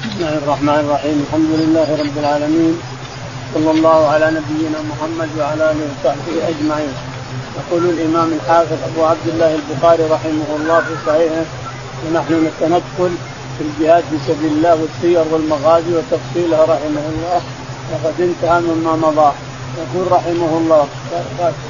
بسم الله الرحمن الرحيم الحمد لله رب العالمين صلى الله على نبينا محمد وعلى اله وصحبه اجمعين يقول الامام الحافظ ابو عبد الله البخاري رحمه الله في صحيحه ونحن نتنقل في الجهاد في سبيل الله والسير والمغازي وتفصيلها رحمه الله وقد انتهى مما مضى يقول رحمه الله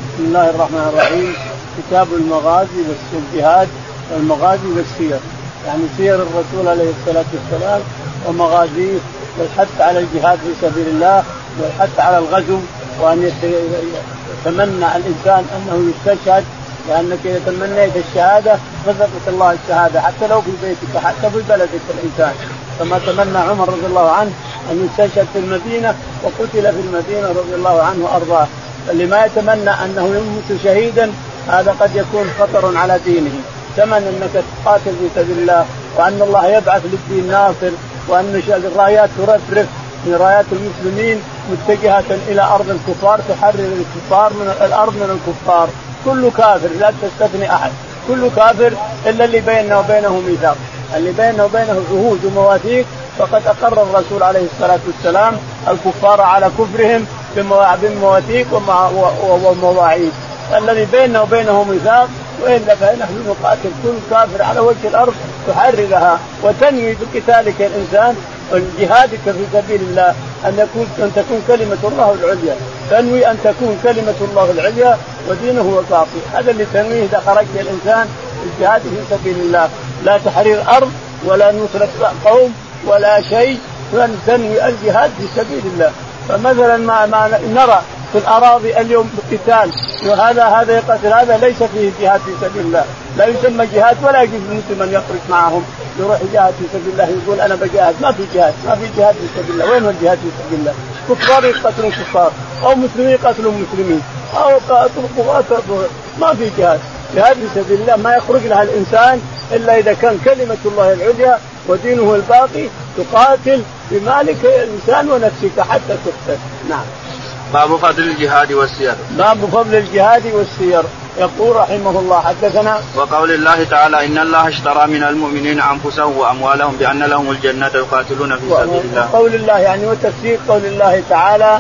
بسم الله الرحمن الرحيم كتاب المغازي والجهاد والمغازي والسير يعني سير الرسول عليه الصلاه والسلام ومغازيه والحث على الجهاد في سبيل الله والحث على الغزو وأن يتمنى الإنسان أنه يستشهد لأنك إذا تمنيت الشهادة رزقك الله الشهادة حتى لو في بيتك حتى في بلدك الإنسان. كما تمنى عمر رضي الله عنه أن يستشهد في المدينة وقتل في المدينة رضي الله عنه وأرضاه. فاللي ما يتمنى أنه يموت شهيدا هذا قد يكون خطر على دينه. ثمن أنك تقاتل في سبيل الله وأن الله يبعث للدين ناصر وأن الرايات ترفرف من رايات المسلمين متجهة إلى أرض الكفار تحرر الكفار من الأرض من الكفار. كل كافر لا تستثني أحد. كل كافر إلا اللي بيننا وبينه ميثاق. اللي بيننا وبينه عهود ومواثيق فقد أقر الرسول عليه الصلاة والسلام الكفار على كفرهم بمواثيق ومواعيد. الذي بيننا وبينه ميثاق والا فنحن نقاتل كل كافر على وجه الأرض تحررها وتنوي بقتالك الإنسان جهادك في سبيل الله أن يكون أن تكون كلمة الله العليا. تنوي أن تكون كلمة الله العليا ودينه هو هذا اللي تنويه إذا خرجت الإنسان الجهاد في سبيل الله. لا تحرير أرض ولا نصرة قوم ولا شيء. تنوي الجهاد في سبيل الله. فمثلا ما, ما نرى في الأراضي اليوم قتال. وهذا هذا؟ يقتل هذا ليس فيه جهاد في سبيل الله. لا يسمى جهاد ولا يجوز المسلم أن يخرج معهم. يروح يجاهد في سبيل الله يقول أنا بجاهد ما في جهاد. ما في جهاد في سبيل الله. وين هو الجهاد في سبيل الله؟ كفار يقتلون كفار. أو مسلمين يقتلون مسلمين. أو ما في جهاد. جهاد في سبيل الله. ما يخرج لها الإنسان إلا إذا كان كلمة الله العليا ودينه الباقي تقاتل بمالك الإنسان ونفسك حتى تقتل. نعم. باب فضل الجهاد والسير. باب فضل الجهاد والسير. يقول رحمه الله حدثنا وقول الله تعالى إن الله اشترى من المؤمنين أنفسهم وأموالهم بأن لهم الجنة يقاتلون في سبيل الله. قول الله يعني وتفسير قول الله تعالى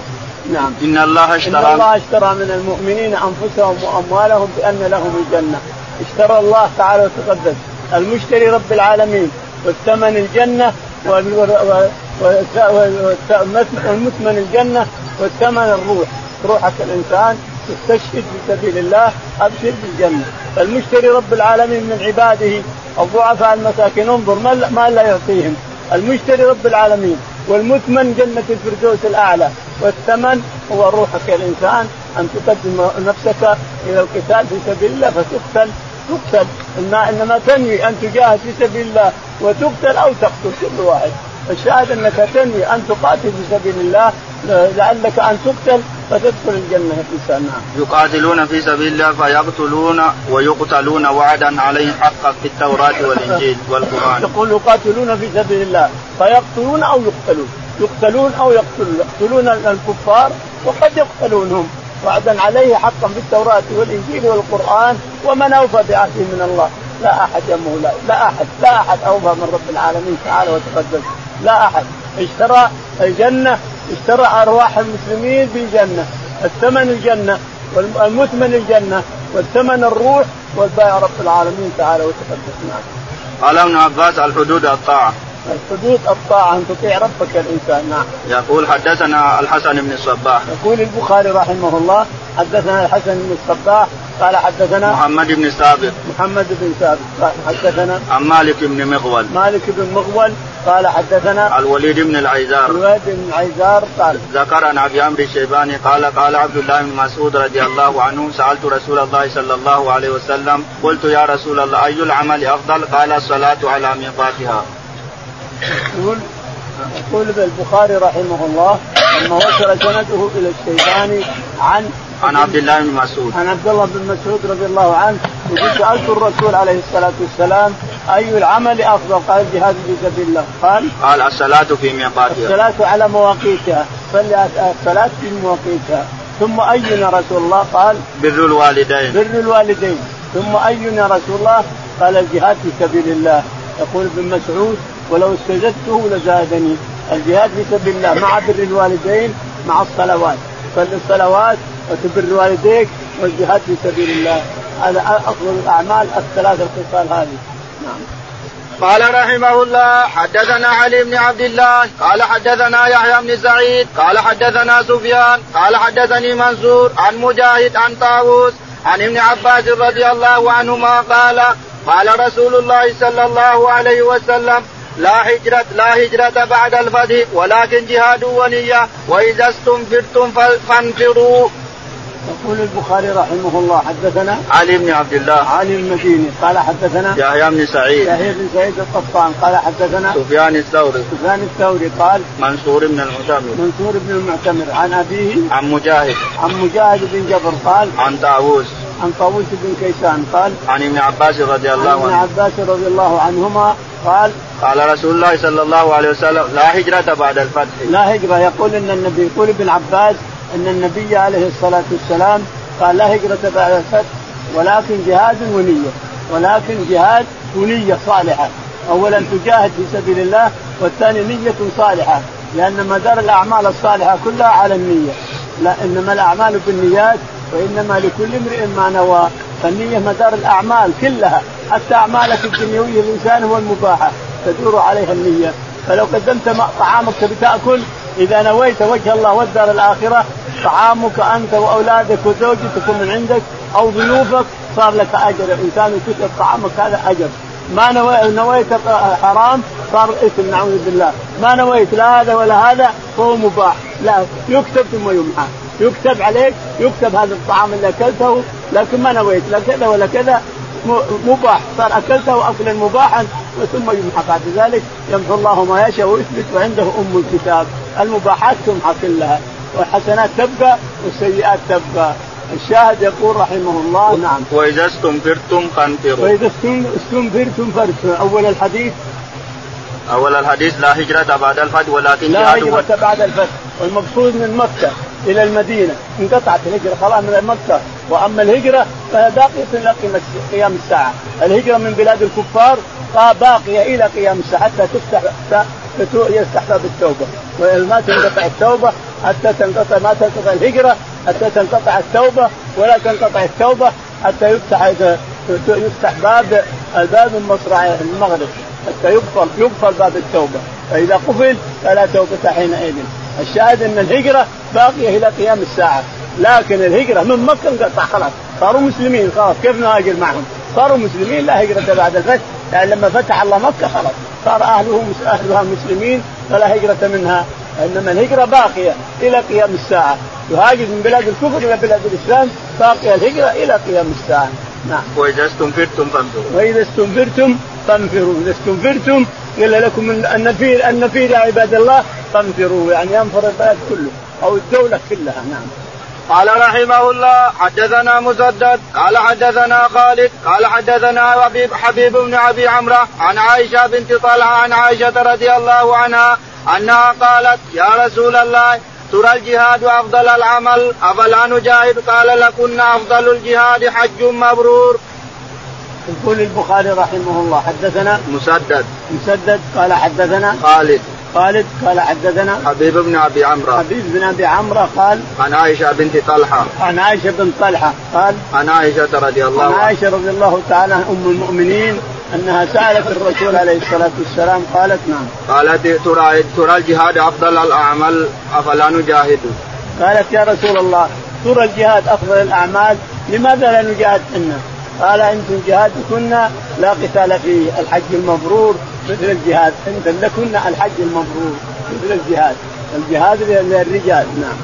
نعم. إن الله اشترى ان الله اشترى من المؤمنين أنفسهم وأموالهم بأن لهم الجنة. اشترى الله تعالى وتقدس. المشتري رب العالمين والثمن الجنة والمثمن الجنة والثمن الروح. روحك الإنسان تستشهد في سبيل الله أبشر بالجنة. المشتري رب العالمين من عباده الضعفاء المساكين انظر ما لا يعطيهم. المشتري رب العالمين والمثمن جنة الفردوس الأعلى. والثمن هو روحك الإنسان أن تقدم نفسك إلى القتال في سبيل الله فتقتل. تقتل. إنما تنوي أن تجاهد في سبيل الله وتقتل أو تقتل كل واحد. الشاهد أنك تنوي أن تقاتل في سبيل الله لعلك أن تقتل فتدخل الجنة الانسان نعم. يقاتلون في سبيل الله فيقتلون ويقتلون وعدا عليه حقا في التوراة والإنجيل والقرآن. يقول يقاتلون في سبيل الله فيقتلون أو يقتلون، يقتلون أو يقتلون، يقتلون الكفار وقد يقتلونهم وعدا عليه حقا في التوراة والإنجيل والقرآن ومن أوفى بعهده من الله، لا أحد يمه لا, لا أحد لا أحد أوفى من رب العالمين تعالى وتقدم. لا أحد اشترى الجنة اشترى أرواح المسلمين بالجنه الثمن الجنة والمثمن الجنة والثمن الروح والبائع رب العالمين تعالى وتقدس نعم. قال ابن عباس الحدود الطاعة. الحدود الطاعة أن تطيع ربك الإنسان نعم. يقول حدثنا الحسن بن الصباح. يقول البخاري رحمه الله حدثنا الحسن بن الصباح قال حدثنا محمد بن ثابت محمد بن ثابت قال حدثنا عن مالك بن مغول مالك بن مغول قال حدثنا الوليد بن العيزار. الوليد بن العيزار قال ذكر عن أبي عمرو الشيباني قال قال عبد الله بن مسعود رضي الله عنه سألت رسول الله صلى الله عليه وسلم قلت يا رسول الله أي العمل أفضل؟ قال الصلاة على ميقاتها. يقول يقول البخاري رحمه الله لما وصل سنده إلى الشيباني عن عن عبد الله بن مسعود. عن عبد الله بن مسعود رضي الله عنه يقول سالت الرسول عليه الصلاة والسلام أي العمل أفضل؟ قال الجهاد في سبيل الله. قال قال الصلاة في ميقاتها. الصلاة على مواقيتها. صلي الصلاة في مواقيتها. ثم أينا رسول الله؟ قال بر الوالدين. بر الوالدين. ثم أينا رسول الله؟ قال الجهاد في سبيل الله. يقول ابن مسعود ولو استزدته لزادني. الجهاد في سبيل الله مع بر الوالدين مع الصلوات. صل الصلوات وتبر والديك والجهاد في سبيل الله. هذا أفضل الأعمال الثلاث الخصال هذه. قال رحمه الله حدثنا علي بن عبد الله قال حدثنا يحيى بن سعيد قال حدثنا سفيان قال حدثني منصور عن مجاهد عن طاووس عن ابن عباس رضي الله عنهما قال قال رسول الله صلى الله عليه وسلم لا هجرة لا هجرة بعد الفتح ولكن جهاد ونية وإذا استنفرتم فانفروا. يقول البخاري رحمه الله حدثنا علي بن عبد الله. علي المديني قال حدثنا يحيى بن سعيد. يحيى بن سعيد القطان قال حدثنا سفيان الثوري. سفيان الثوري قال منصور بن المعتمر. منصور بن المعتمر. عن أبيه عن مجاهد. عن مجاهد بن جبر قال عن طاووس. عن طاووس بن كيسان قال عن ابن عباس رضي الله عنه. عن ابن عباس رضي الله عنهما قال قال رسول الله صلى الله عليه وسلم لا هجرة بعد الفتح. لا هجرة. يقول إن النبي يقول ابن عباس أن النبي عليه الصلاة والسلام قال لا هجرة بعد الفتح ولكن جهاد ونية ولكن جهاد ونية صالحة. أولا تجاهد في سبيل الله والثاني نية صالحة لأن مدار الأعمال الصالحة كلها على النية. لا إنما الأعمال بالنيات وإنما لكل امرئ ما نوى. فالنية مدار الأعمال كلها حتى أعمالك الدنيوية الإنسان هو المباحة تدور عليها النية. فلو قدمت طعامك بتأكل إذا نويت وجه الله والدار الآخرة طعامك أنت وأولادك وزوجتك من عندك أو ضيوفك صار لك أجر. الإنسان يكتب طعامك هذا أجر. ما نويت حرام صار اثم نعوذ بالله. ما نويت لا هذا ولا هذا فهو مباح. لا يكتب ثم يمحى. يكتب عليك يكتب هذا الطعام اللي أكلته لكن ما نويت لا كذا ولا كذا. مباح. صار أكلته اكلا مباحا ثم يمحى. بعد ذلك يمحو الله ما يشاء ويثبت وعنده أم الكتاب. المباحات تمحى كلها. والحسنات تبقى والسيئات تبقى. الشاهد يقول رحمه الله نعم. وإذا استنفرتم فانفروا. وإذا استنفرتم فارسلوا أول الحديث؟ أول الحديث لا هجرة بعد الفتح ولكن لا هجرة بعد الفتح والمقصود من مكة إلى المدينة. انقطعت الهجرة خلاص من مكة. وأما الهجرة فهي باقية إلى قيام الساعة. الهجرة من بلاد الكفار باقية إلى قيام الساعة حتى تفتح يفتح باب التوبة. وما تنقطع التوبة حتى تنقطع ما تنقطع الهجرة حتى تنقطع التوبة ولا تنقطع التوبة حتى يفتح يفتح باب الباب من مصرع المغرب. حتى يقفل يقفل باب التوبة. فإذا قفل فلا توبة حينئذ. الشاهد أن الهجرة باقية إلى قيام الساعة. لكن الهجرة من مكة انقطع خلاص. صاروا مسلمين خلاص. كيف نهاجر معهم؟ صاروا مسلمين لا هجرة بعد الفتح. يعني لما فتح الله مكة خلاص. صار أهله أهلها مسلمين فلا هجرة منها. إنما الهجرة باقية إلى قيام الساعة. يهاجر من بلاد الكفر إلى بلاد الإسلام باقية الهجرة إلى قيام الساعة. نعم. وإذا استنفرتم فانفروا. وإذا استنفرتم فانفروا. إذا استنفرتم قيل لكم النفير النفير يا عباد الله فانفروا. يعني ينفر البلد كله أو الدولة كلها. نعم. قال رحمه الله حدثنا مسدد قال حدثنا خالد قال حدثنا حبيب حبيب بن أبي عمرة عن عائشة بنت طلحة عن عائشة رضي الله عنها أنها قالت يا رسول الله ترى الجهاد أفضل العمل أفلا نجاهد؟ قال لكن أفضل الجهاد حج مبرور. يقول البخاري رحمه الله حدثنا مسدد. مسدد قال حدثنا خالد. خالد قال حدثنا حبيب بن أبي عمره حبيب بن أبي عمره قال عن عائشة بنت طلحة. عن عائشة بن طلحة قال عن عائشة رضي الله عنها. عن عائشة رضي الله تعالى أم المؤمنين أنها سألت الرسول عليه الصلاة والسلام قالت نعم. قالت ترى ترى الجهاد أفضل الأعمال أفلا نجاهد؟ قالت يا رسول الله ترى الجهاد أفضل الأعمال لماذا لا نجاهد حنا؟ قال أنتم جهادكن لا قتال فيه الحج المبرور مثل الجهاد. انت لكن الحج المبرور مثل الجهاد. الجهاد للرجال نعم.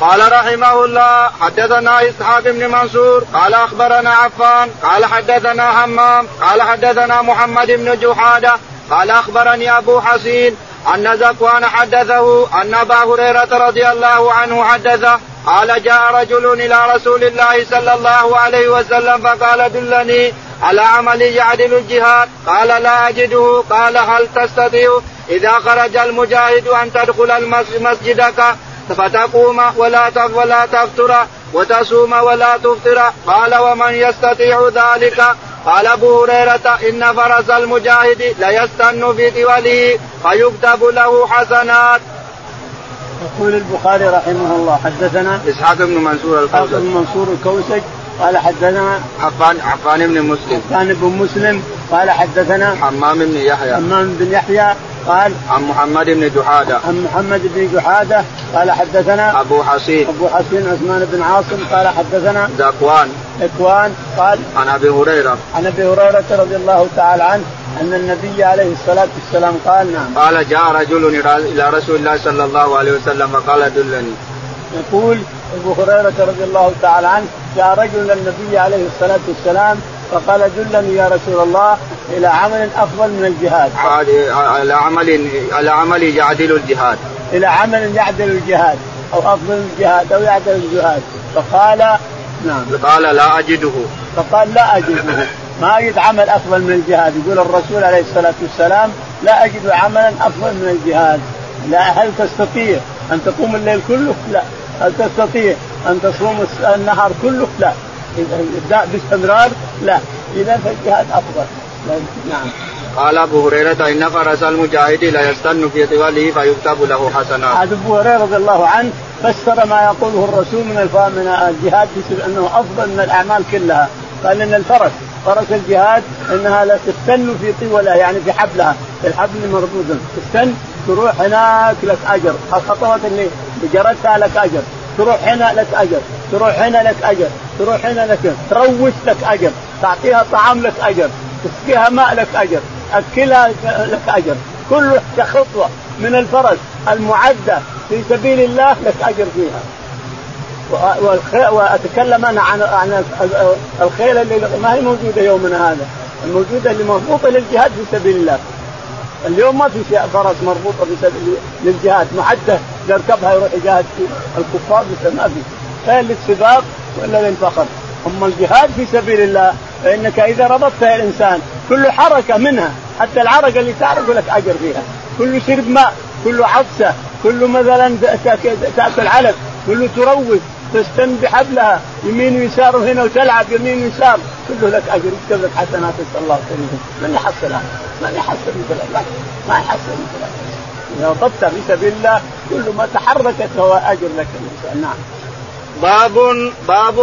قال رحمه الله حدثنا إسحاق بن منصور قال أخبرنا عفان قال حدثنا همام قال حدثنا محمد بن جحادة قال أخبرني أبو حسين أن زكوان حدثه أن أبا هريرة رضي الله عنه حدثه قال جاء رجل إلى رسول الله صلى الله عليه وسلم فقال دلني على عمل يعدل الجهاد. قال لا أجده. قال هل تستطيع إذا خرج المجاهد أن تدخل مسجدك؟ فتقوم ولا ولا تفطر وتصوم ولا تفطر. قال ومن يستطيع ذلك؟ قال أبو هريرة إن فرس المجاهد ليستن في طوله فيكتب له حسنات. يقول البخاري رحمه الله حدثنا إسحاق بن منصور الكوسج بن منصور الكوسج قال حدثنا عفان عفان بن مسلم. عفان بن مسلم قال حدثنا همام بن يحيى. همام بن يحيى قال عن محمد بن جحادة. عن محمد بن جحادة قال حدثنا أبو حصين أبو حصين عثمان بن عاصم قال حدثنا ذكوان. ذكوان قال عن أبي هريرة. عن أبي هريرة رضي الله تعالى عنه أن النبي عليه الصلاة والسلام قال نعم. قال جاء رجل إلى رسول الله صلى الله عليه وسلم فقال دلني. يقول أبو هريرة رضي الله تعالى عنه جاء رجل النبي عليه الصلاة والسلام فقال دلني يا رسول الله إلى عمل أفضل من الجهاد. على عمل على عمل يعدل الجهاد. إلى عمل يعدل الجهاد أو أفضل الجهاد أو يعدل الجهاد فقال نعم. قال لا أجده. فقال لا أجده ما أجد عمل أفضل من الجهاد يقول الرسول عليه الصلاة والسلام لا أجد عملا أفضل من الجهاد لا هل تستطيع أن تقوم الليل كله؟ لا هل تستطيع أن تصوم النهار كله؟ لا اذا باستمرار لا. إذا فالجهاد أفضل. نعم. قال أبو هريرة إن فرس المجاهد لا يستن في طواله فيكتب له حسنات. أبو هريرة رضي الله عنه فسر ما يقوله الرسول من من الجهاد أنه أفضل من الأعمال كلها، قال إن الفرس فرس الجهاد إنها لا تستن في طولها يعني في حبلها، الحبل مربوط. تستن تروح هناك لك أجر، الخطوات اللي جرتها لك أجر، تروح هنا لك أجر، تروح هنا لك أجر، تروح هنا لك أجر. تروش لك أجر، تعطيها طعام لك أجر، تسقيها ماء لك أجر، أكلها لك أجر، كل خطوة من الفرس المعدة في سبيل الله لك أجر فيها. واتكلم أنا عن عن الخيل اللي ما هي موجودة يومنا هذا، الموجودة اللي مربوطه للجهاد في سبيل الله. اليوم ما في فرس مربوطة للجهاد. معدة يركبها يروح يجاهد في الكفار ما في. لا للسباق ولا للفخر أما الجهاد في سبيل الله فإنك إذا ربطت الإنسان كل حركة منها حتى العرق اللي تعرق لك أجر فيها. كل شرب ماء كل عطسه كل مثلا تأكل علف كل تروج. تستن بحبلها يمين ويسار هنا وتلعب يمين ويسار. كله لك أجر يكتب لك حسنات نسال الله الكريم من يحصلها؟ من يحصل؟ مثل ما يحصل. مثل إذا وقفت في سبيل الله كل ما تحركت فهو أجر لك الانسان نعم. باب باب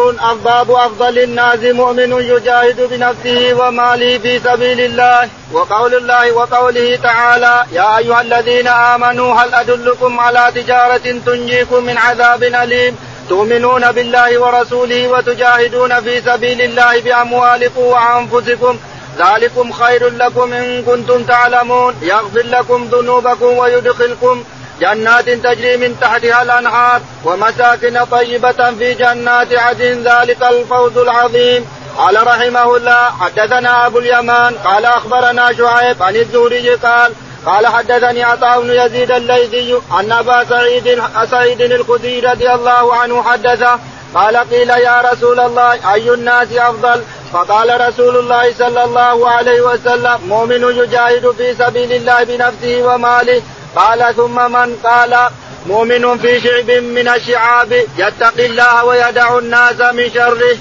باب أفضل الناس مؤمن يجاهد بنفسه وماله في سبيل الله. وقول الله وقوله تعالى يا أيها الذين آمنوا هل أدلكم على تجارة تنجيكم من عذاب أليم؟ تؤمنون بالله ورسوله وتجاهدون في سبيل الله بأموالكم وأنفسكم ذلكم خير لكم إن كنتم تعلمون. يغفر لكم ذنوبكم ويدخلكم جنات تجري من تحتها الأنهار ومساكن طيبة في جنات عدن. ذلك الفوز العظيم. قال رحمه الله حدثنا أبو اليمان قال أخبرنا شعيب عن الزهري قال قال حدثني عطاء بن يزيد الليثي أن أبا سعيد سعيد الخدري رضي الله عنه حدثه قال قيل يا رسول الله أي الناس أفضل؟ فقال رسول الله صلى الله عليه وسلم مؤمن يجاهد في سبيل الله بنفسه وماله. قال ثم من؟ قال مؤمن في شعب من الشعاب يتقي الله ويدع الناس من شره.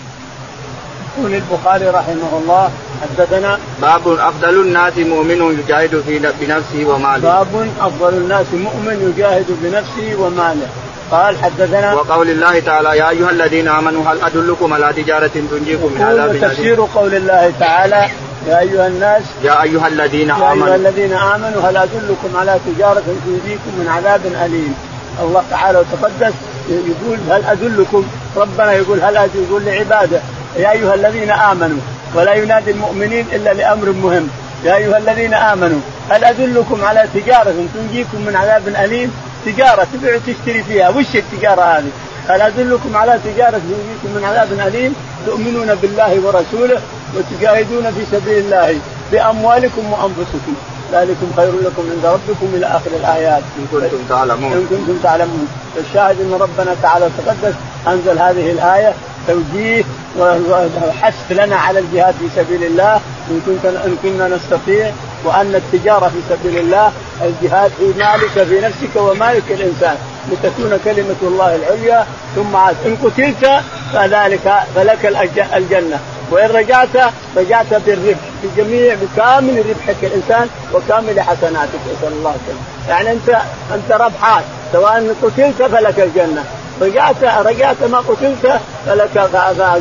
يقول البخاري رحمه الله حدثنا باب أفضل الناس مؤمن يجاهد في بنفسه وماله. باب أفضل الناس مؤمن يجاهد بنفسه وماله. قال حدثنا وقول الله تعالى يا أيها الذين آمنوا هل أدلكم على تجارة تنجيكم من عذاب أليم؟ تفسير قول الله تعالى يا أيها الناس يا أيها الذين امنوا يا أيها الذين آمنوا هل أدلكم على تجارة تنجيكم من عذاب أليم؟ الله تعالى وتقدس يقول هل أدلكم؟ ربنا يقول هل يقول لعباده يا أيها الذين آمنوا ولا ينادي المؤمنين إلا لأمر مهم. يا أيها الذين آمنوا هل أدلكم على تجارة تنجيكم من عذاب أليم؟ تجارة تبيع وتشتري فيها. وش التجارة هذه؟ هل أدلكم على تجارة تنجيكم من عذاب أليم؟ تؤمنون بالله ورسوله وتجاهدون في سبيل الله بأموالكم وأنفسكم. ذلكم خير لكم عند ربكم إلى آخر الآيات. إن كنتم تعلمون. إن كنتم تعلمون. الشاهد أن ربنا تعالى تقدس أنزل هذه الآية توجيه وحث لنا على الجهاد في سبيل الله. إن كنت إن كنا نستطيع وأن التجارة في سبيل الله الجهاد في مالك في نفسك ومالك الإنسان. لتكون كلمة الله العليا. ثم عاد إن قتلت فذلك فلك الجنة. وان رجعت رجعت بالربح بجميع بكامل ربحك الإنسان وكامل حسناتك نسأل الله السلامة. يعني أنت أنت ربحان سواء قتلت فلك الجنة. رجعت رجعت ما قتلت فلك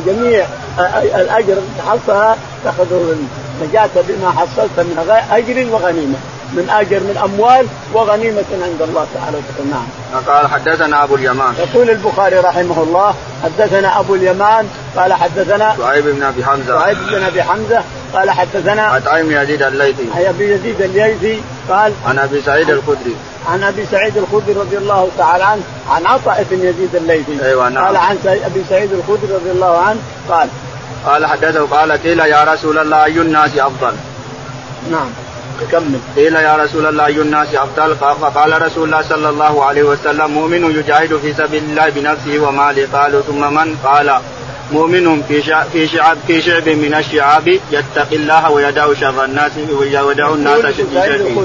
جميع الأجر تحصل تأخذه رجعت بما حصلت من أجر وغنيمة. من أجر من أموال وغنيمة عند الله تعالى نعم. قال حدثنا أبو اليمان. يقول البخاري رحمه الله حدثنا أبو اليمان قال حدثنا شعيب بن أبي حمزة. شعيب بن أبي حمزة قال حدثنا بن يزيد الليثي. أبي يزيد الليثي قال عن أبي سعيد الخدري. عن أبي سعيد الخدري رضي الله تعالى عنه عن عطاء بن يزيد الليثي. أيوه نعم. قال عن أبي سعيد الخدري رضي الله عنه قال قال حدثه قال قيل يا رسول الله أي الناس أفضل؟ نعم كمل قيل يا رسول الله اي الناس أفضل فقال رسول الله صلى الله عليه وسلم مؤمن يجاهد في سبيل الله بنفسه وماله قالوا ثم من قال مؤمن في شعب في شعب في شعب من الشعاب يتقي الله ويدع شر الناس ويدع الناس شر.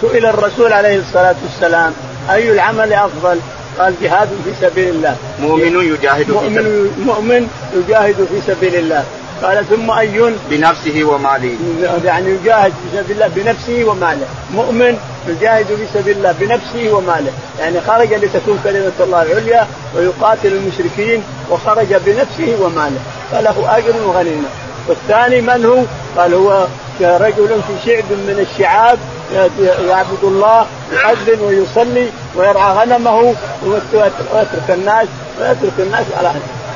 سئل الرسول عليه الصلاة والسلام أي العمل أفضل؟ قال جهاد في سبيل الله. مؤمن يجاهد في سبيل مؤمن يجاهد في سبيل الله. قال ثم أي بنفسه وماله. يعني يجاهد في سبيل الله بنفسه وماله. مؤمن يجاهد في سبيل الله بنفسه وماله. يعني خرج لتكون كلمة الله العليا ويقاتل المشركين وخرج بنفسه وماله. فله أجر وغنيمة. والثاني من هو؟ قال هو رجل في شعب من الشعاب يعبد الله يؤذن ويصلي ويرعى غنمه ويترك الناس ويترك الناس على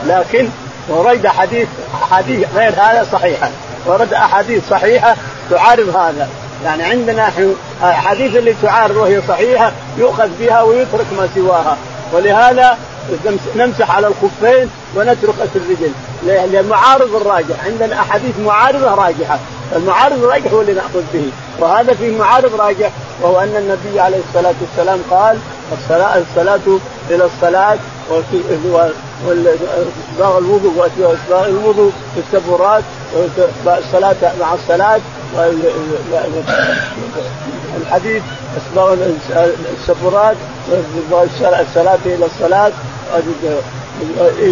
لكن ورد حديث احاديث غير هذا صحيحة. ورد أحاديث صحيحة تعارض هذا. يعني عندنا احاديث اللي تعارض وهي صحيحة يؤخذ بها ويترك ما سواها. ولهذا نمسح على الخفين ونترك الرجل. للمعارض الراجح. عندنا أحاديث معارضة راجحة. المعارض الراجح هو اللي نأخذ به. وهذا فيه معارض راجح وهو أن النبي عليه الصلاة والسلام قال الصلاه الصلاة إلى الصلاة وإسباغ الوضوء واسباغ الوضوء في السبورات الصلاه مع الصلاة الحديث إسباغ السبورات الصلاة إلى الصلاة.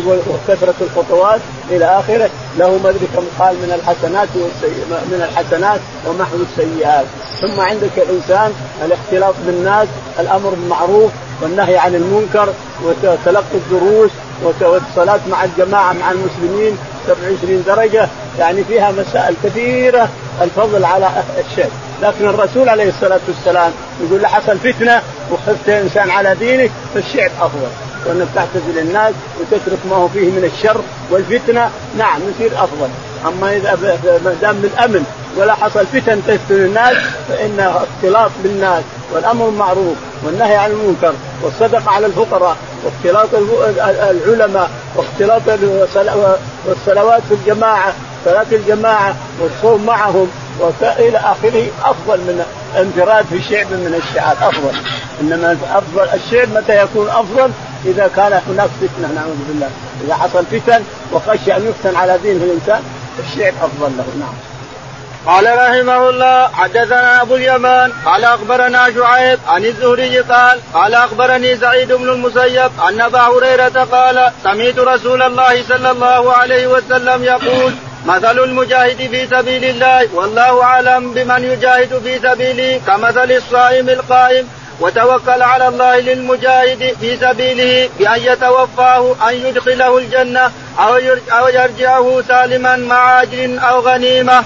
وكثرة الخطوات إلى آخره. له ما أدري كم قال من الحسنات من الحسنات ومحو السيئات. ثم عندك الإنسان الاختلاط بالناس الأمر بالمعروف والنهي عن المنكر وتلقي الدروس والصلاة مع الجماعة مع المسلمين 27 درجة. يعني فيها مسائل كثيرة الفضل على الشيء لكن الرسول عليه الصلاة والسلام يقول حصل فتنة وخفت إنسان على دينك فالشعب أفضل. وانك تعتزل الناس وتترك ما هو فيه من الشر والفتنة. نعم يصير أفضل. أما إذا ما دام بالامن ولا حصل فتن تفتن الناس فإن اختلاط بالناس والأمر المعروف والنهي عن المنكر والصدقه على الفقراء واختلاط العلماء واختلاط والصلوات في الجماعة صلاة الجماعة والصوم معهم وإلى آخره أفضل من انفراد في شعب من الشعاب أفضل. إنما أفضل الشعب متى يكون أفضل؟ إذا كان هناك فتنة نعوذ بالله. إذا حصل فتن وخشي أن يفتن على دينه الإنسان الشعب أفضل له نعم. قال رحمه الله حدثنا أبو اليمان قال أخبرنا شعيب عن الزهري قال قال أخبرني سعيد بن المسيب أن أبا هريرة قال سمعت رسول الله صلى الله عليه وسلم يقول مثل المجاهد في سبيل الله والله أعلم بمن يجاهد في سبيله كمثل الصائم القائم. وتوكل على الله للمجاهد في سبيله بأن يتوفاه أن يدخله الجنة أو أو يرجعه سالما مع أجر أو غنيمة.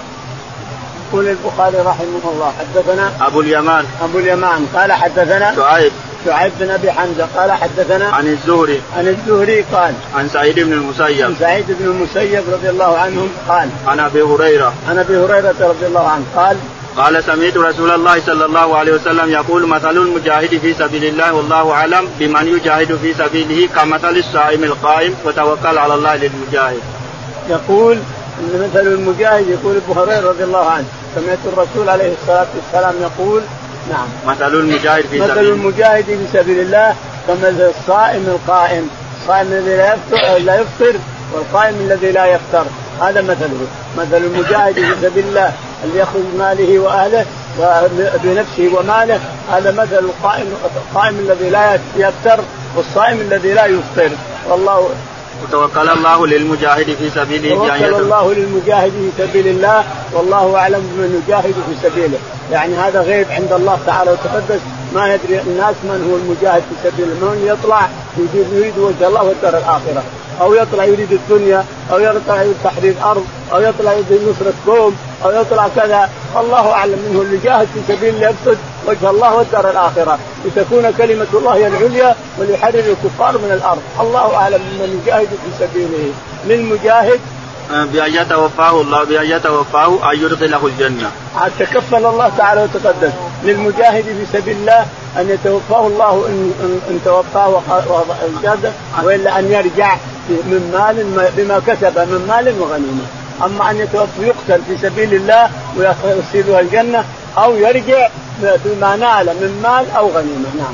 يقول البخاري رحمه الله حدثنا أبو اليمان. أبو اليمان قال حدثنا شعيب. شعيب بن أبي حمزة قال حدثنا عن الزهري. عن الزهري قال عن سعيد بن المسيب. عن سعيد بن المسيب رضي الله عنهم قال عن أبي هريرة. عن أبي هريرة رضي الله عنه قال قال سمعت رسول الله صلى الله عليه وسلم يقول مثل المجاهد في سبيل الله والله أعلم بمن يجاهد في سبيله كمثل الصائم القائم وتوكل على الله للمجاهد. يقول إن مثل المجاهد يقول أبو هريرة رضي الله عنه. سمعت الرسول عليه الصلاة والسلام يقول نعم. مثل المجاهد في مثل سبيل المجاهد في سبيل الله كمثل الصائم القائم. الصائم الذي لا يفطر لا يفطر والقائم الذي لا يفطر. هذا مثله. مثل المجاهد في سبيل الله اللي يأخذ ماله وأهله بنفسه وماله. هذا مثل القائم القائم الذي لا يفتر والصائم الذي لا يفطر. والله وتوكل الله للمجاهد في سبيله توكل الله للمجاهد في سبيل الله والله أعلم بمن يجاهد في سبيله. يعني هذا غيب عند الله تعالى وتقدس. ما يدري الناس من هو المجاهد في سبيل الله من يطلع يريد وجه الله والدار الآخرة. أو يطلع يريد الدنيا أو يطلع يريد تحرير أرض أو يطلع يريد نصرة قوم أو يطلع كذا. الله أعلم منه اللي جاهد في سبيل الله يقصد وجه الله والدار الآخرة. لتكون كلمة الله هي العليا وليحرر الكفار من الأرض. الله أعلم من يجاهد في سبيله. للمجاهد بأن يتوفاه الله بأن يتوفاه أن يدخله الجنة. تكفل الله تعالى وتقدس للمجاهد في سبيل الله أن يتوفاه الله إن, إن توفاه الجنة وإلا أن يرجع من مال بما كسب من مال وغنيمة. أما أن يتوفى يقتل في سبيل الله ويصيبها الجنة أو يرجع بما نال من مال أو غنيمة نعم.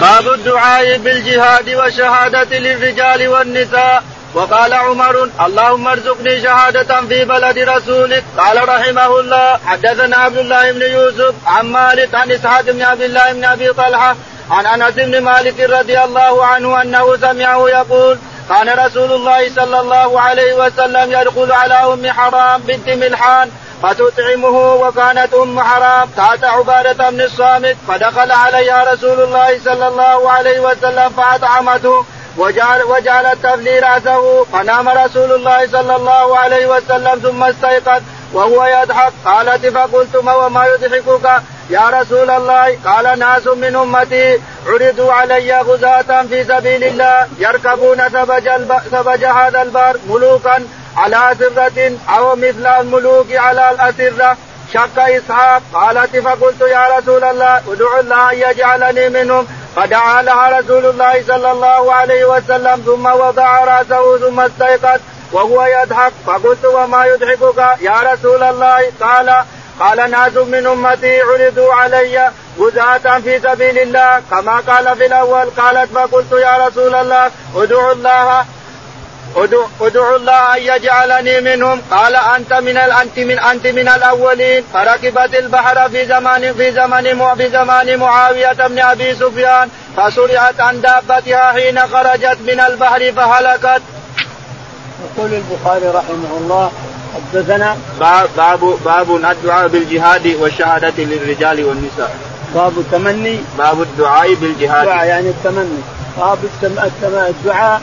باب الدعاء بالجهاد والشهادة للرجال والنساء وقال عمر اللهم ارزقني شهادة في بلد رسولك قال رحمه الله حدثنا عبد الله بن يوسف عن مالك عن إسحاق بن عبد الله بن أبي طلحة عن أنس بن مالك رضي الله عنه أنه سمعه يقول كان رسول الله صلى الله عليه وسلم يدخل على أم حرام بنت ملحان فتطعمه وكانت أم حرام تحت عبادة بن الصامت فدخل عليها رسول الله صلى الله عليه وسلم فأطعمته وجعل وجعلت تبلي رأسه فنام رسول الله صلى الله عليه وسلم ثم استيقظ وهو يضحك. قالت فقلت ما وما يضحكك؟ يا رسول الله قال ناس من أمتي عرضوا علي غزاة في سبيل الله يركبون سبج, سبج هذا البر ملوكا على أسرة أو مثل الملوك على الأسرة. شك إسحاق قالت فقلت يا رسول الله ادعو الله أن يجعلني منهم. فدعا لها رسول الله صلى الله عليه وسلم ثم وضع رأسه ثم استيقظ وهو يضحك. فقلت وما يضحكك يا رسول الله؟ قال قال ناس من أمتي عرضوا علي غزاة في سبيل الله كما قال في الأول قالت فقلت يا رسول الله ادعو الله ادعو الله أن يجعلني منهم قال أنت من أنت من أنت من الأولين فركبت البحر في زمان في زمن في زمان معاوية بن أبي سفيان فسرعت عن دابتها حين خرجت من البحر فهلكت. يقول البخاري رحمه الله حدثنا باب باب الدعاء بالجهاد والشهادة للرجال والنساء. باب التمني. باب الدعاء بالجهاد. الدعاء يعني التمني. باب الدعاء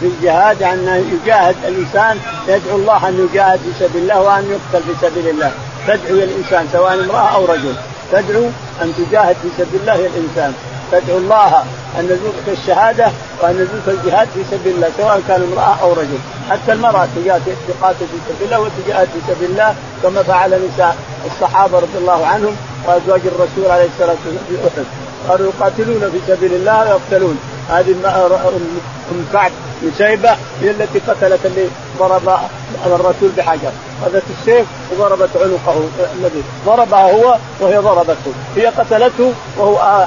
في الجهاد أن يجاهد الإنسان يدعو الله أن يجاهد في سبيل الله وأن يقتل في سبيل الله. تدعو الإنسان سواء امرأة أو رجل. تدعو أن تجاهد في سبيل الله الإنسان. تدعو الله أن يرزقك الشهادة وأن يرزقك الجهاد في سبيل الله سواء كان امرأة أو رجل. حتى المرأة تقاتل في سبيل الله وتجاهد في سبيل الله كما فعل نساء الصحابة رضي الله عنهم وأزواج الرسول عليه الصلاة والسلام في أحد. قالوا يقاتلون في سبيل الله ويقتلون. هذه ام كعب بن شيبه هي التي قتلت اللي ضرب الرسول بحجر. اخذت السيف وضربت عنقه الذي ضربها هو وهي ضربته. هي قتلته وهو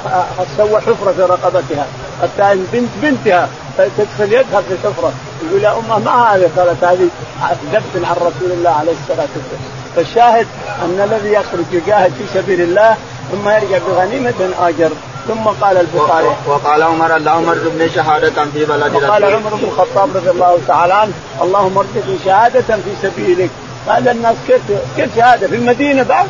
سوى حفرة في رقبتها. حتى بنت بنتها تدخل يدها في الحفره يقول يا أمة ما هذه؟ قالت هذه ذبح عن رسول الله عليه الصلاة والسلام. فالشاهد أن الذي يخرج يجاهد في سبيل الله ثم يرجع بغنيمة آجر. ثم قال البخاري. وقال عمر اللهم ارزقني شهادة في بلد وقال عمر بن الخطاب رضي الله تعالى عنه اللهم ارزقني شهادة في سبيلك. قال الناس كيف كيف شهادة؟ في المدينة بعد؟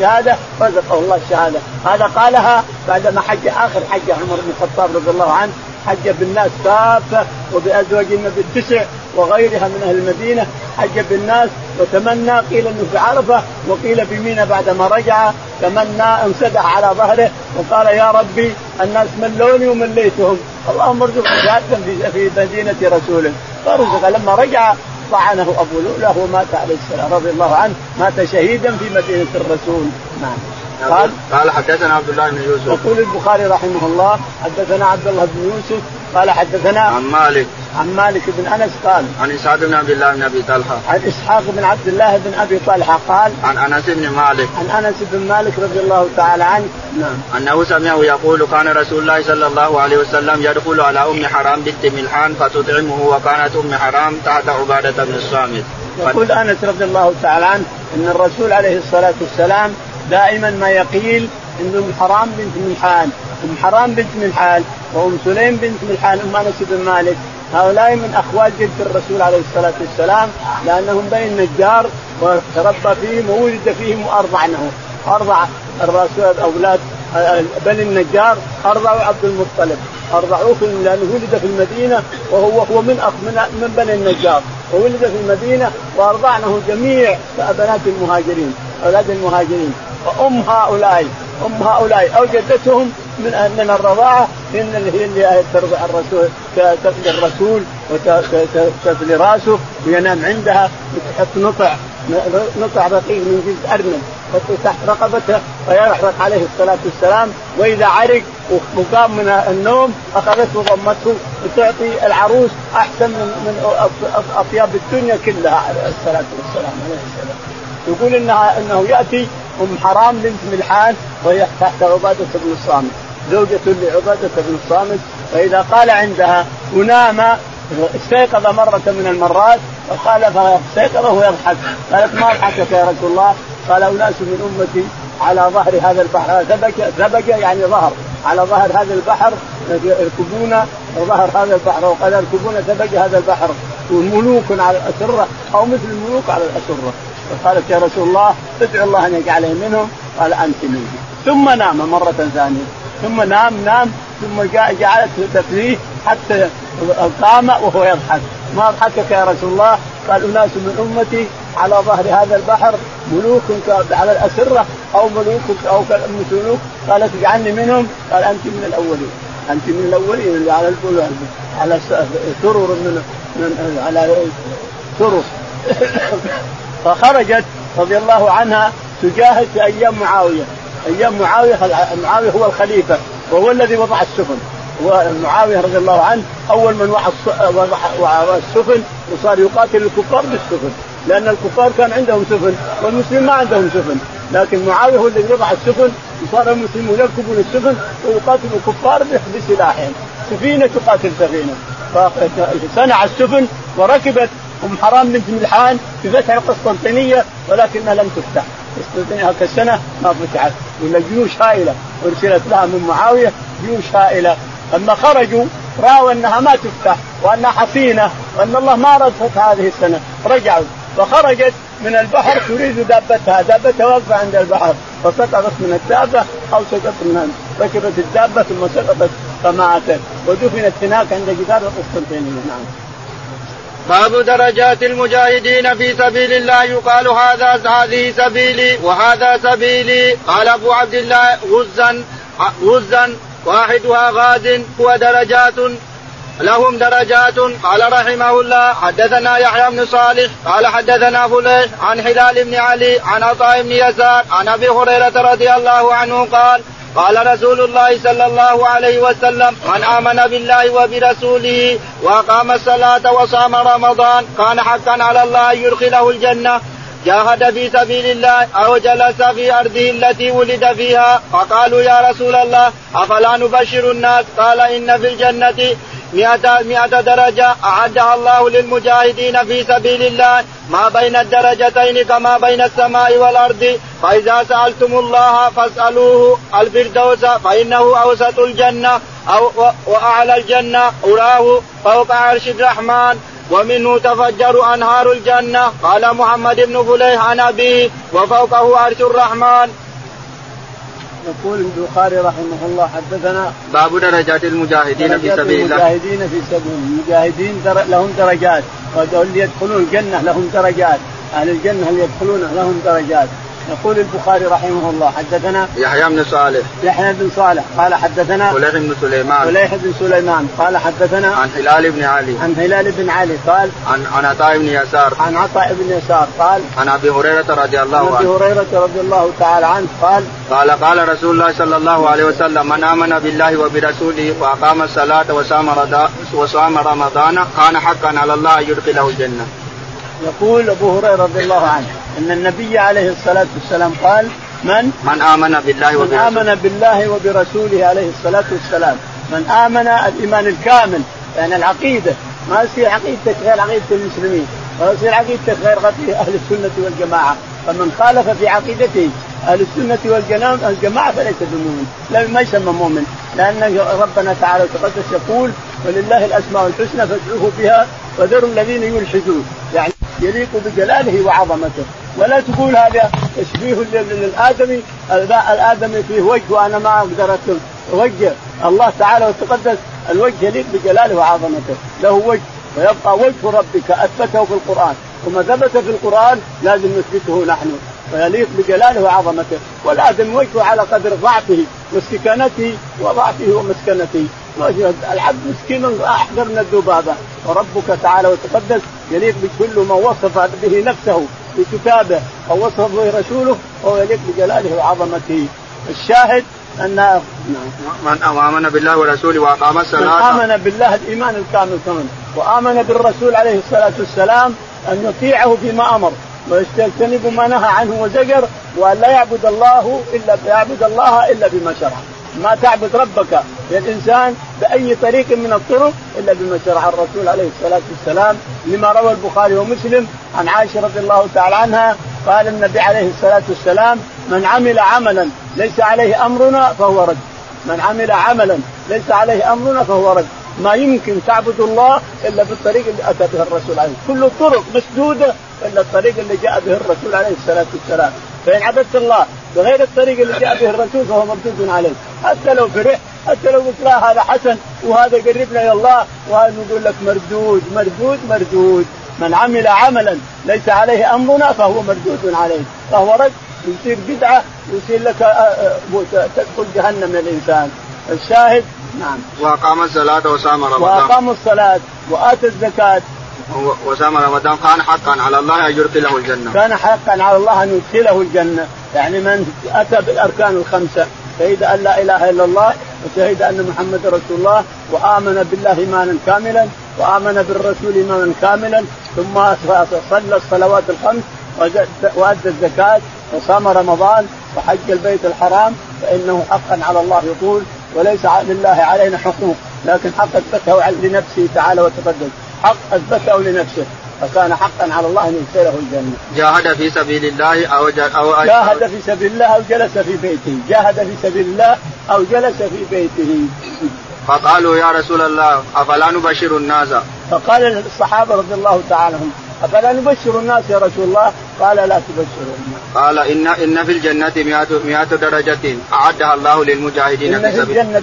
شهادة؟ رزقه الله الشهادة. هذا قالها بعدما حج آخر حج عمر بن الخطاب رضي الله عنه حج بالناس كافة وبأزواج النبي التسع وغيرها من أهل المدينة. حج بالناس وتمنى قيل إنه في عرفة وقيل في مينا بعدما رجع تمنى انسدح على ظهره وقال يا ربي الناس ملوني ومليتهم. اللهم ارزقني شهاده في مدينة رسوله فرزق لما رجع طعنه أبو لؤلؤه ومات عليه السلام رضي الله عنه مات شهيدا في مدينة الرسول. نعم. قال قال حدثنا عبد الله بن يوسف. يقول البخاري رحمه الله حدثنا عبد الله بن يوسف قال حدثنا عن مالك. عن مالك بن أنس قال عن إسحاق بن عبد الله بن أبي طلحة. عن إسحاق بن عبد الله بن أبي طلحة قال عن أنس بن مالك. عن أنس بن مالك رضي الله تعالى عنه. نعم. أنه سمعه يقول كان رسول الله صلى الله عليه وسلم يدخل على أم حرام بنت ملحان فتطعمه وكانت أم حرام تحت عبادة بن الصامت. يقول أنس رضي الله تعالى عنه أن الرسول عليه الصلاة والسلام دائما ما يقيل ان ام حرام بنت ملحان ام حرام بنت ملحان وأم سليم بنت ملحان ام أنس بن مالك. هؤلاء من اخوال جد الرسول عليه الصلاة والسلام لأنهم بني النجار وتربى فيهم وولد فيهم وارضعنه أرضع الرسول أولاد بني النجار أرضعوا عبد المطلب. أرضعوه لأنه ولد في المدينة وهو هو من أخ من, من بني النجار. وولد في المدينة وأرضعنه جميع بنات المهاجرين أولاد المهاجرين. وام هؤلاء أم هؤلاء أو جدتهم من من الرضاعة إن اللي هي اللي ترضع الرسول تقضي الرسول وتفلي رأسه وينام عندها وتحط نطع نطع رقيق من جلد أرنب تحت رقبته فيحرق عليه الصلاة والسلام وإذا عرق وقام من النوم أخذته وضمته وتعطي العروس أحسن من من أطياب الدنيا كلها عليه الصلاة والسلام عليه يقول انها إنه يأتي أم حرام بنت ملحان وهي تحت عبادة بن الصامت زوجة لعبادة بن الصامت. فإذا قال عندها ونام استيقظ مرة من المرات فقال فاستيقظ وهو يضحك قالت ما اضحكك يا رسول الله؟ قال أناس من أمتي على ظهر هذا البحر. ثبك ثبك يعني ظهر. على ظهر هذا البحر يركبون ظهر هذا البحر. وقال يركبون ثبك هذا البحر. وملوك على الأسرة أو مثل الملوك على الأسرة. فقالت يا رسول الله ادعو الله أن يجعله منهم؟ قال أنت منهم ثم نام مرة ثانية. ثم نام نام ثم جعلت تفريه حتى قام وهو يضحك. ما اضحكك يا رسول الله؟ قال أناس من أمتي على ظهر هذا البحر ملوك على الأسرة أو ملوك أو ملوك قالت اجعلني منهم. قال أنت من الأولين. أنت من الأولين اللي على على سرر من, من على سرر. فخرجت رضي الله عنها تجاهد في أيام معاوية. أيام معاوية معاوية هو الخليفة وهو الذي وضع السفن. ومعاويه رضي الله عنه أول من وضع السفن وصار يقاتل الكفار بالسفن لأن الكفار كان عندهم سفن والمسلمين ما عندهم سفن. لكن معاوية هو الذي وضع السفن وصار المسلمون يركبون السفن ويقاتلوا الكفار بسلاحهم. سفينة تقاتل سفينة. فصنع السفن وركبت أم حرام بنت ملحان في فتح القسطنطينية ولكنها لم تفتح. قسطنطينيه السنة ما فتحت. ولا جيوش هائلة ارسلت لها من معاوية جيوش هائلة. لما خرجوا راوا أنها ما تفتح وأنها حصينه وأن الله ما رد فتح هذه السنة. رجعوا. فخرجت من البحر تريد دابتها. دابتها واقفة عند البحر. فسقطت من الدابة أو سقطت من ركبت الدابة ثم سقطت فماتت. ودفنت هناك عند جدار القسطنطينية. نعم. باب درجات المجاهدين في سبيل الله. يقال هذا هذه سبيلي وهذا سبيلي. قال أبو عبد الله غزا غزا واحدها غاد ودرجات لهم درجات. قال رحمه الله حدثنا يحيى بن صالح قال حدثنا فليح عن هلال بن علي عن عطاء بن يسار عن أبي هريرة رضي الله عنه قال قال رسول الله صلى الله عليه وسلم من آمن بالله وبرسوله وأقام الصلاة وصام رمضان كان حقا على الله أن يدخله الجنة جاهد في سبيل الله أو جلس في أرضه التي ولد فيها فقالوا يا رسول الله أفلا نبشر الناس؟ قال إن في الجنة مئة, مئة درجة أعدها الله للمجاهدين في سبيل الله. ما بين الدرجتين كما بين السماء والأرض. فإذا سألتم الله فاسألوه الفردوس فإنه أوسط الجنة أو وأعلى الجنة. أراه فوق عرش الرحمن. ومنه تفجر أنهار الجنة. قال محمد بن فليح عن أبيه وفوقه عرش الرحمن. يقول البخاري رحمه الله حدثنا باب درجات المجاهدين في سبيل الله المجاهدين في سبيل المجاهدين لهم درجات. واللي يدخلون الجنة لهم درجات. أهل الجنة اللي يدخلون؟ لهم درجات. يقول البخاري رحمه الله حدثنا يحيى بن صالح. يحيى بن صالح قال حدثنا فليح بن سليمان. فليح بن سليمان قال حدثنا عن هلال بن علي. عن هلال بن علي قال عن عن عطاء بن يسار. عن عطاء بن يسار قال عن أبي هريرة رضي الله عنه عن أبي هريرة رضي الله تعالى عنه قال قال قال رسول الله صلى الله عليه وسلم من آمن بالله وبرسوله وأقام الصلاة وصام وصام رمضان كان حقا على الله أن يدخله الجنة. يقول أبو هريرة رضي الله عنه إن النبي عليه الصلاة والسلام قال من؟ من آمن بالله من آمن بالله وبرسوله عليه الصلاة والسلام. من آمن الايمان الكامل. يعني العقيدة. ما يصير عقيدتك غير عقيدة المسلمين. ولا يصير عقيدتك غير عقيده أهل السنة والجماعة. فمن خالف في عقيدته أهل السنة والجماعه فليس بمؤمن. لا يسمى مؤمن. لأن ربنا تعالى وتقدس يقول ولله الأسماء الحسنى فادعوه بها وذروا الذين يلحدون. يعني يليق بجلاله وعظمته. ولا تقول هذا تشبيه للآدمي. الآدمي فيه وجه وأنا ما أقدر وجه. الله تعالى وتقدس. الوجه يليق بجلاله وعظمته. له وجه. ويبقى وجه ربك أثبته في القرآن. وما ثبت في القرآن لازم نثبته نحن ويليق بجلاله وعظمته والادم وجهه على قدر ضعفه واستكانته وضعفه ومسكنته. العبد مسكين احقر من الذبابة. وربك تعالى وتقدس يليق بكل ما وصف به نفسه في كتابه أو وصف به رسوله وهو يليق بجلاله وعظمته. الشاهد ان من آمن بالله ورسوله وأقام الصلاة. من آمن بالله الإيمان الكامل كمان وآمن بالرسول عليه الصلاة والسلام أن يطيعه فيما أمر ويجتنب ما نهى عنه وزجر وأن لا يعبد الله إلا يعبد الله إلا بما شرع. ما تعبد ربك يا الإنسان بأي طريق من الطرق إلا بما شرع الرسول عليه الصلاة والسلام لما روى البخاري ومسلم عن عائشة رضي الله تعالى عنها قال النبي عليه الصلاة والسلام من عمل عملا ليس عليه أمرنا فهو رد. من عمل عملا ليس عليه أمرنا فهو رد. ما يمكن تعبد الله إلا بالطريق اللي أتى به الرسول عليه كل الطرق مسدودة إلا الطريق اللي جاء به الرسول عليه الصلاة والسلام. فإن عبدت الله بغير الطريق اللي جاء به الرسول فهو مردود عليه حتى لو فرح حتى لو قلت لا هذا حسن وهذا يقربنا إلى الله وهذا نقول لك مردود مردود مردود. من عمل عملا ليس عليه أمرنا فهو مردود عليه فهو رد يصير بدعة يصير لك آه، آه، تدخل جهنم الإنسان. الشاهد نعم. وأقام الصلاة وصام رمضان. وأقام الصلاة وآتى الزكاة. وصام رمضان. كان حقا على الله أن يدخله الجنة. كان حقا على الله أن يدخله الجنة. يعني من أتى بالأركان الخمسة. شهد أن لا إله إلا الله وشهد أن محمد رسول الله وآمن بالله ايمانا كاملا وآمن بالرسول ايمانا كاملا ثم صلى الصلوات الخمس وأدى الزكاة وصام رمضان وحج البيت الحرام فإنه حقا على الله يقول وليس لله علينا حقوق لكن حق أثبته لنفسه تعالى وتقدم حق أثبته لنفسه فكان حقا على الله أن يدخله الجنة. جاهد في سبيل الله أو أو جاهد في سبيل الله أو جلس في بيته، جاهد في سبيل الله أو جلس في بيته. فقالوا يا رسول الله أفلا نبشر الناس؟ فقال الصحابة رضي الله تعالى عنهم أفلا نبشر الناس يا رسول الله؟ قال لا تبشروا. قال ان إن في الجنة 100 100 درجة أعدها الله للمجاهدين إن في الجنة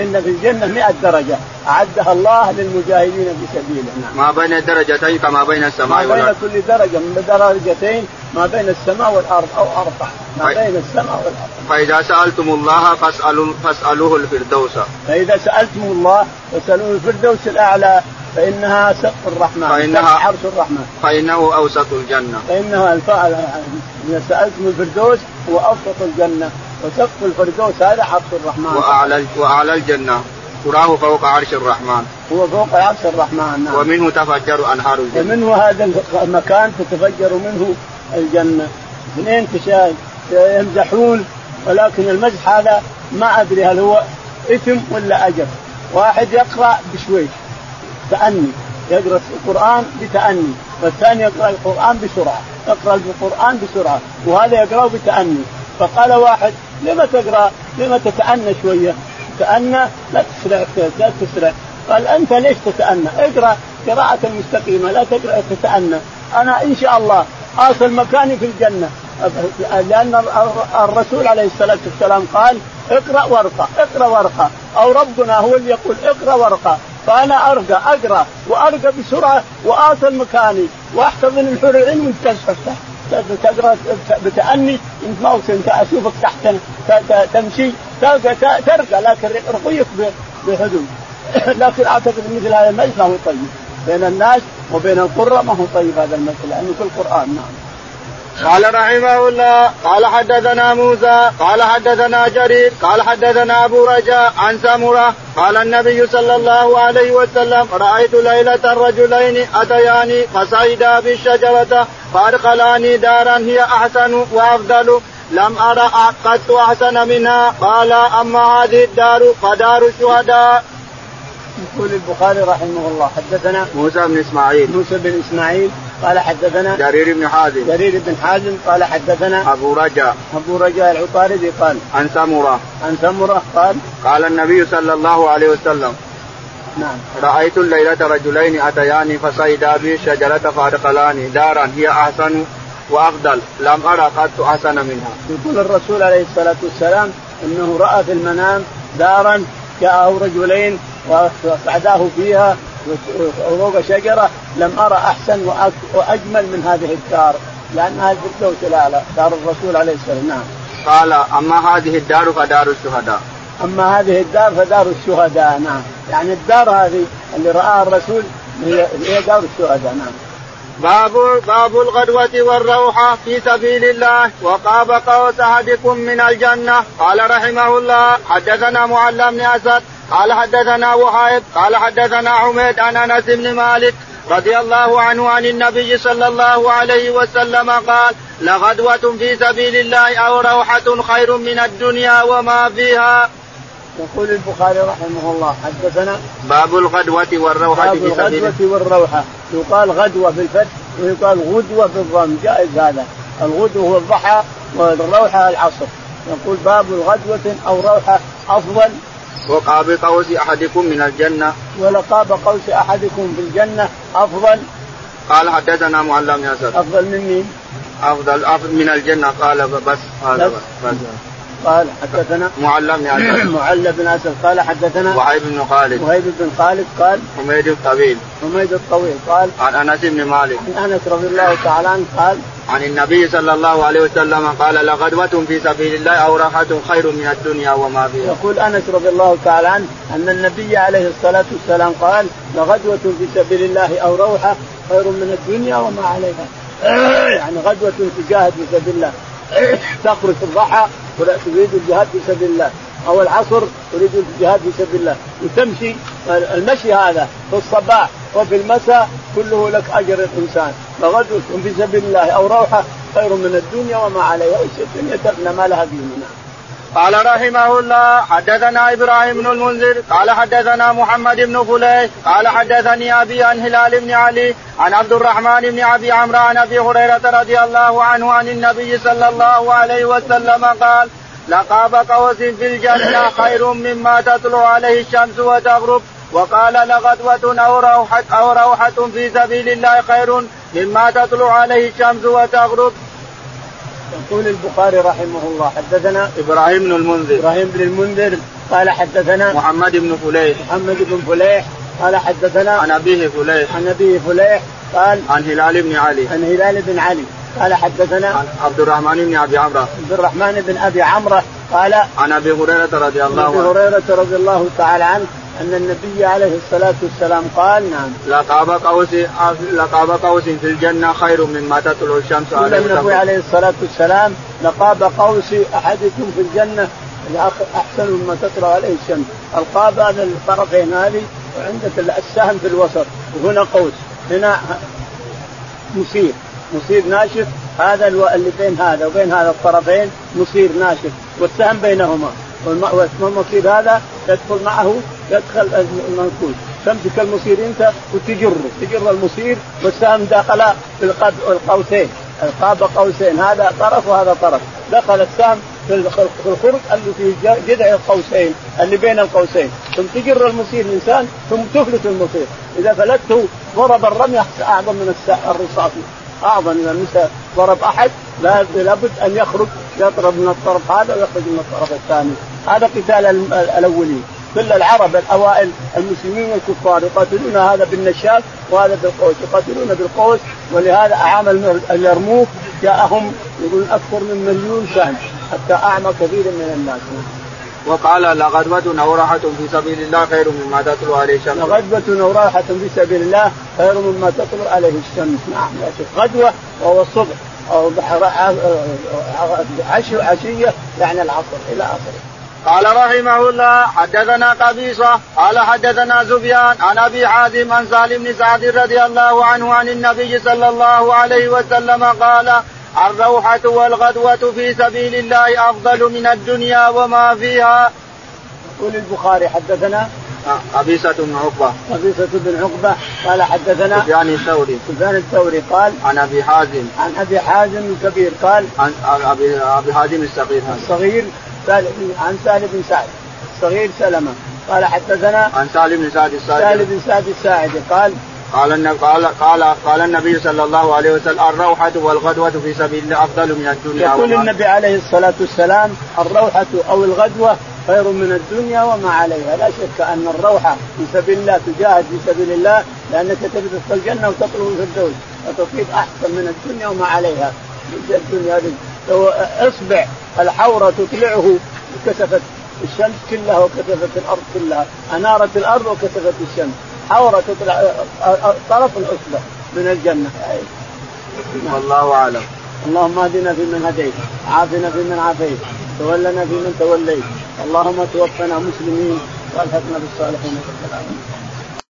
إن في الجنة 100 درجة أعدها الله للمجاهدين في سبيله نعم. ما بين الدرجتين كما بين السماء والارض. ما بين كل درجة من درجتين ما بين السماء والأرض أو أربع ما بين السماء والأرض. فإذا سألتم الله فاسالوا فاسألوه الفردوس. فإذا سألتم الله فاسألوه الفردوس الأعلى فإنها سقف الرحمن فإنها عرش الرحمن فإنه أوسط الجنة فإنها الفعل إذا سألتم الفردوس هو أوسط الجنة وسقف الفردوس هذا عرش الرحمن. وأعلى وأعلى الجنة تراه فوق عرش الرحمن. هو فوق عرش الرحمن نعم. ومنه تفجر أنهار الجنة. ومنه هذا المكان تتفجر منه الجنة. اثنين يمزحون ولكن المزح هذا ما أدري هل هو إثم ولا أجر. واحد يقرأ بشويش تأني يقرأ القرآن بتأني والثاني يقرأ القرآن بسرعة يقرأ القرآن بسرعة وهذا يقرأ بتأني. فقال واحد لما تقرأ؟ لما تتأنى شوية. تأنى لا تسرع لا تسرع. قال أنت ليش تتأنى؟ اقرأ قراءة مستقيمة لا تقرأ تتأنى. أنا إن شاء الله أصل مكاني في الجنة. لأن الرسول عليه الصلاة والسلام قال اقرأ وارقى اقرأ وارقى أو ربنا هو اللي يقول اقرأ وارقى فأنا أرقى أقرأ وأرقى بسرعة واصل مكاني واحتضن الحور العلم وانت تقرا بتأني انت ما أشوفك تحت تمشي. ترقى لكن رقيك بهدوء. لكن أعتقد مثل هذا المجلس ما هو طيب. بين الناس وبين القرى ما هو طيب هذا المجلس لأنه في القرآن نعم. قال رحمه الله قال حدثنا موسى قال حدثنا جرير قال حدثنا أبو رجاء عن سمره قال النبي صلى الله عليه وسلم رأيت ليلة الرجلين اتياني فصعدا بالشجرة فأدخلاني دارا هي أحسن وأفضل لم أرى قط أحسن منها قال أما هذه الدار فدار الشهداء. يقول البخاري رحمه الله حدثنا موسى بن إسماعيل موسى بن إسماعيل قال حدثنا جرير بن حازم. جرير بن حازم قال حدثنا أبو رجاء. أبو رجاء العطاردي قال عن سمرة. عن سمرة قال قال النبي صلى الله عليه وسلم نعم. رأيت الليلة رجلين أتياني فصيدا بي الشجرة فأدخلاني دارا هي أحسن وأفضل. لم أرى قد أحسن منها. يقول الرسول عليه الصلاة والسلام أنه رأى في المنام دارا جاءه رجلين وصعداه فيها فوق شجرة لم أرى أحسن وأجمل من هذه الدار لأنها الفردوس الأعلى دار الرسول عليه السلام نعم. قال أما هذه الدار فدار الشهداء. أما هذه الدار فدار الشهداء نعم يعني الدار هذه اللي رآها الرسول هي دار الشهداء نعم باب باب الغدوة والروحة في سبيل الله. وقاب قوس أحدكم من الجنة. قال رحمه الله حدثنا معلم بن أسد. قال حدثنا وهيب. قال حدثنا حميد عن أنس بن مالك رضي الله عنه عن النبي صلى الله عليه وسلم قال لغدوة في سبيل الله أو روحة خير من الدنيا وما فيها. يقول البخاري رحمه الله حدثنا باب الغدوة والروحة باب الغدوة والروحة. يقال غدوة بالفتح ويقال غدوة بالضم جائز هذا. الغدوة هو الضحى والروحة العصر. يقول باب الغدوة أو روحة أفضل. وقاب قوس أحدكم من الجنة. ولقاب قوس أحدكم في الجنة أفضل. قال حدثنا معلم ياسر. أفضل من مين؟ أفضل أفضل من الجنة. قال بس. هذا بس, بس. قال حدثنا معلم بن اسد معل بن أسد قال حدثنا وهيب بن خالد. وهيب بن خالد قال حميد الطويل. حميد الطويل قال عن أنس بن مالك. عن أنس رضي الله تعالى عنه قال عن النبي صلى الله عليه وسلم قال لغدوة في سبيل الله أو راحة خير من الدنيا وما فيها. يقول أنس رضي الله تعالى عنه أن النبي عليه الصلاة والسلام قال لغدوة في سبيل الله أو روحة خير من الدنيا وما عليها. يعني غدوة تجاهد في سبيل الله. تخرج الضحى تريد الجهاد في سبيل الله. أو العصر تريد الجهاد في سبيل الله. وتمشي المشي هذا في الصباح وفي المساء كله لك أجر الإنسان. فغدوة في سبيل الله أو روحة خير من الدنيا وما عليها الدنيا تفنى ما لها ديننا. قال رحمه الله حدثنا إبراهيم بن المنذر قال حدثنا محمد بن فليح قال حدثني أبي عن هلال بن علي عن عبد الرحمن بن أبي عمرو عن أبي هريرة رضي الله عنه عن النبي صلى الله عليه وسلم قال لقاب قوس في الجنة خير مما تطلع عليه الشمس وتغرب وقال لغدوة أو روحة أو روحة في سبيل الله خير مما تطلع عليه الشمس وتغرب. يقول البخاري رحمه الله حدثنا إبراهيم بن المنذر. إبراهيم بن المنذر قال حدثنا محمد بن فليح. محمد بن فليح قال حدثنا عن أبيه فليح. عن أبيه فليح قال عن هلال بن علي. عن هلال بن علي قال حدثنا عن عبد الرحمن بن أبي عمرة. عبد الرحمن بن أبي عمرة قال عن أبي هريرة رضي الله عنه أبي هريرة رضي الله تعالى عنه أن النبي عليه الصلاة والسلام قال نعم. لقاب قوس لقاب قوس في الجنة خير مما تطلع الشمس عليه النبي عليه الصلاة والسلام لقاب قوس أحدكم في الجنة أحسن مما تطلع عليه الشمس، ألقاب هذا الطرفين هذه وعندك السهم في الوسط وهنا قوس هنا مثير مثير ناشف هذا اللي بين هذا وبين هذا الطرفين مثير ناشف والسهم بينهما. والمصير هذا يدخل معه يدخل المنقول. تمسك المصير انت؟ وتجره تجر المصير والسهم دخل في القوسين. القاب قوسين. هذا طرف وهذا طرف. دخل السهم في الخرق اللي في جذع القوسين اللي بين القوسين. ثم تجر المصير الإنسان ثم تفلت المصير. إذا فلته ضرب الرمية أعظم من الرصاص. أعظم إذا ضرب أحد لابد أن يخرج يضرب من الطرف هذا ويخرج من الطرف الثاني. هذا قتال الأولين. كل العرب الأوائل المسلمين والكفار يقاتلون هذا بالنشاب وهذا بالقوس يقاتلون بالقوس. ولهذا أعام اليرموك جاءهم يقول أكثر من مليون شان حتى أعمى كثير من الناس. وقال لغدوة أو راحة في سبيل الله خير مما تطلع عليه الشمس. لغدوة أو راحة في سبيل الله خير مما تطلع عليه الشمس، نعم غدوة وهو الصبح. أو عشية يعني العصر إلى آخره. قال رحمه الله حدثنا قبيصة قال حدثنا سفيان عن أبي حازم عن سالم بن سعد رضي الله عنه عن النبي صلى الله عليه وسلم قال الروحة والغدوة في سبيل الله أفضل من الدنيا وما فيها. يقول البخاري حدثنا قبيصة بن عقبة. قبيصة بن عقبة. قال حدثنا سفيان الثوري. سفيان الثوري قال عن أبي حازم. عن أبي حازم الكبير قال عن ابي أبي حازم الصغير. الصغير عن سالم بن سعد. الصغير سلمة. قال حدثنا عن سالم بن سعد الساعدي. سالم بن سعد الساعدي قال قال النبي قال قال قال النبي صلى الله عليه وسلم الروحة والغدوة في سبيل الله أفضل من الدنيا يقول النبي عليه الصلاة والسلام الروحة أو الغدوة خير من الدنيا وما عليها. لا شك أن الروحة في سبيل الله تجاهد في سبيل الله لأنك تدخل الجنة وتطلب الفردوس وتصيب أحسن من الدنيا وما عليها. الدنيا لو اصبع. الحورة تطلعه. كسفت الشمس كلها وكسفت الأرض كلها. أنارت الأرض وكسفت الشمس. حورة تطلع طرف الأصبع من الجنة. والله أعلم. اللهم اهدنا فيمن هديت عافنا فيمن عافيت تولنا فيمن توليت. اللهم توفنا مسلمين والحقنا بالصالحين